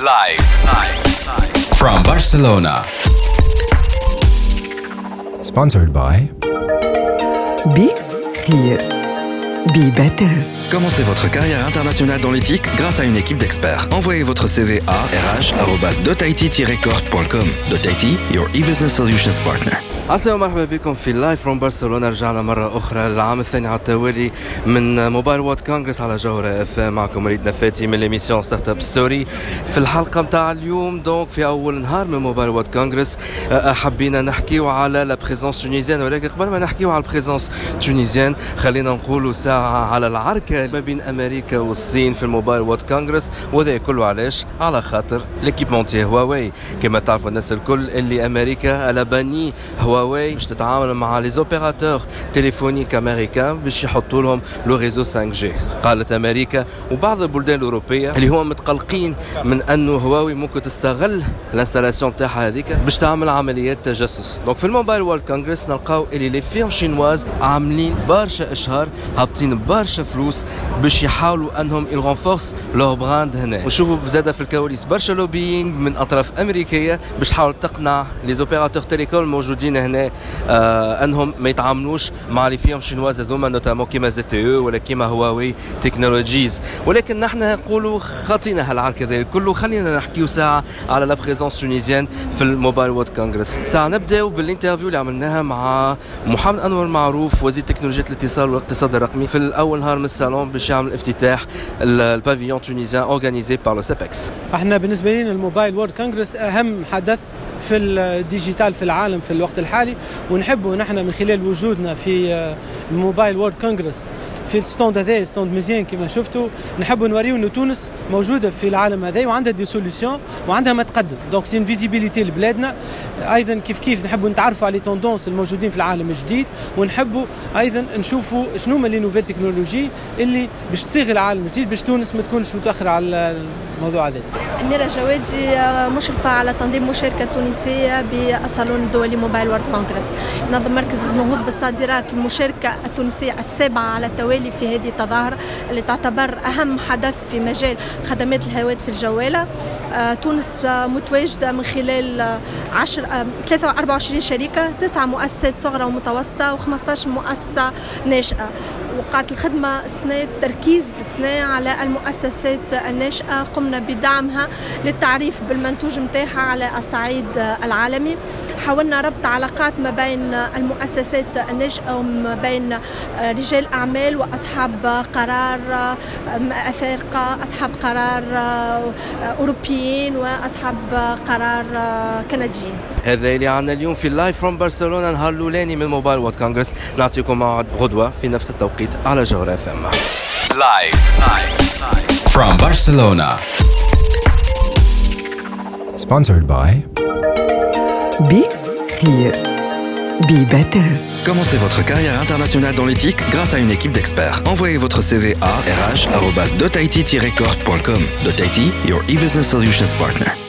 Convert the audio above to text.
Live. Live. From Barcelona. Sponsored by Be here. Be better. Commencez votre carrière internationale dans l'éthique grâce à une équipe d'experts. Envoyez votre CV à rh.dotaiti-corp.com. Dotaiti, your e-business solutions partner. عسلامة ومرحبا بكم في Live from برشلونة رجعنا مرة أخرى للعام الثاني على التوالي من Mobile World Congress على جوهرة اف معكم وليد نفاتي من l'émission Startup Story في الحلقة نتاع اليوم donc في أول نهار من Mobile World Congress حبينا نحكيو على la présence tunisienne ولكن قبل ما نحكيو على ال présence tunisienne خلينا نقولوا ساعة على العركة ما بين أمريكا والصين في ال Mobile World Congress. وهذا كله علاش؟ على خاطر l'équipementier هواوي كما تعرفوا الناس الكل اللي أمريكا a banni هواوي باش تتعامل مع les opérateurs téléphoniques américains باش يحطوا لهم le réseau 5G قالت أمريكا وبعض البلدان الأوروبية اللي هو متقلقين من أنه هواوي ممكن تستغل ال installations تاعها هذيك باش تعمل عمليات تجسس. donc في ال Mobile World Congress نلقاو اللي les firmes chinoises عاملين برشا اشهار هابطين برشا فلوس باش يحاولوا أنهم ي renforcer le brand هنا. ونشوفوا بزاده في الكواليس برشا lobbying من أطراف أمريكية باش تحاول تقنع les opérateurs télécom الموجودين هنا آه أنهم ما يتعاملوش مع les firmes chinoises هذوما notamment كيما ZTE ولا كيما هواوي Technologies. ولكن نحن نقولوا خطينا هالعرك هذا كله خلينا نحكيو ساعة على la présence tunisienne في ال Mobile World Congress. ساعة نبداو بال interview اللي عملناها مع محمد أنور معروف وزير تكنولوجيا الاتصال والاقتصاد الرقمي في الأول نهار من الصالون باش يعمل افتتاح ال pavillon tunisien organisé par le CEPEX إحنا بالنسبة لنا ال Mobile World Congress أهم حدث في ال digital في العالم في الوقت الحالي. ونحبه نحن من خلال وجودنا في ال Mobile World Congress في ال stand هذا stand مزيان كما شفتوا نحبوا نوريو إنه تونس موجودة في العالم هذا وعندها des solutions وعندها ما تقدم. donc c'est visibilité لبلادنا. أيضا كيف كيف نحبوا نتعرفوا على tendances الموجودين في العالم الجديد ونحبوا أيضا نشوفوا شنو هما les nouvelles technologies اللي باش تصيغ العالم الجديد باش تونس ما تكونش متأخرة على الموضوع هذا. أميرة جوادي مشرفة على تنظيم مشاركة تونسية بالصالون الدولي Mobile World Congress نظم مركز النهوض بالصادرات المشاركة التونسية السابعة على التوالي في هذه التظاهرة اللي تعتبر أهم حدث في مجال خدمات الهواتف الجوالة. تونس متواجدة من خلال 10 24 شركة تسعة مؤسسات صغرى ومتوسطة و15 مؤسسة ناشئة. وقعت الخدمة السنة تركيز السنة على المؤسسات الناشئة قمنا بدعمها للتعريف بالمنتوج متاعها على الصعيد العالمي. حاولنا ربط علاقات ما بين المؤسسات الناشئة وما بين رجال أعمال وأصحاب قرار أفارقة أصحاب قرار أوروبيين وأصحاب قرار كنديين. هذا اللي عنا اليوم في ال live from برشلونة نهار الأولاني من Mobile World Congress. نعطيكم موعد غدوة في نفس التوقيت. على جوهر اف ام Live. Live. From Barcelona. Sponsored by Be here. Be better. Commencez votre carrière internationale dans l'éthique grâce à une équipe d'experts. Envoyez votre CV à rh.dotaiti-corp.com. Dotaiti, your e-business solutions partner.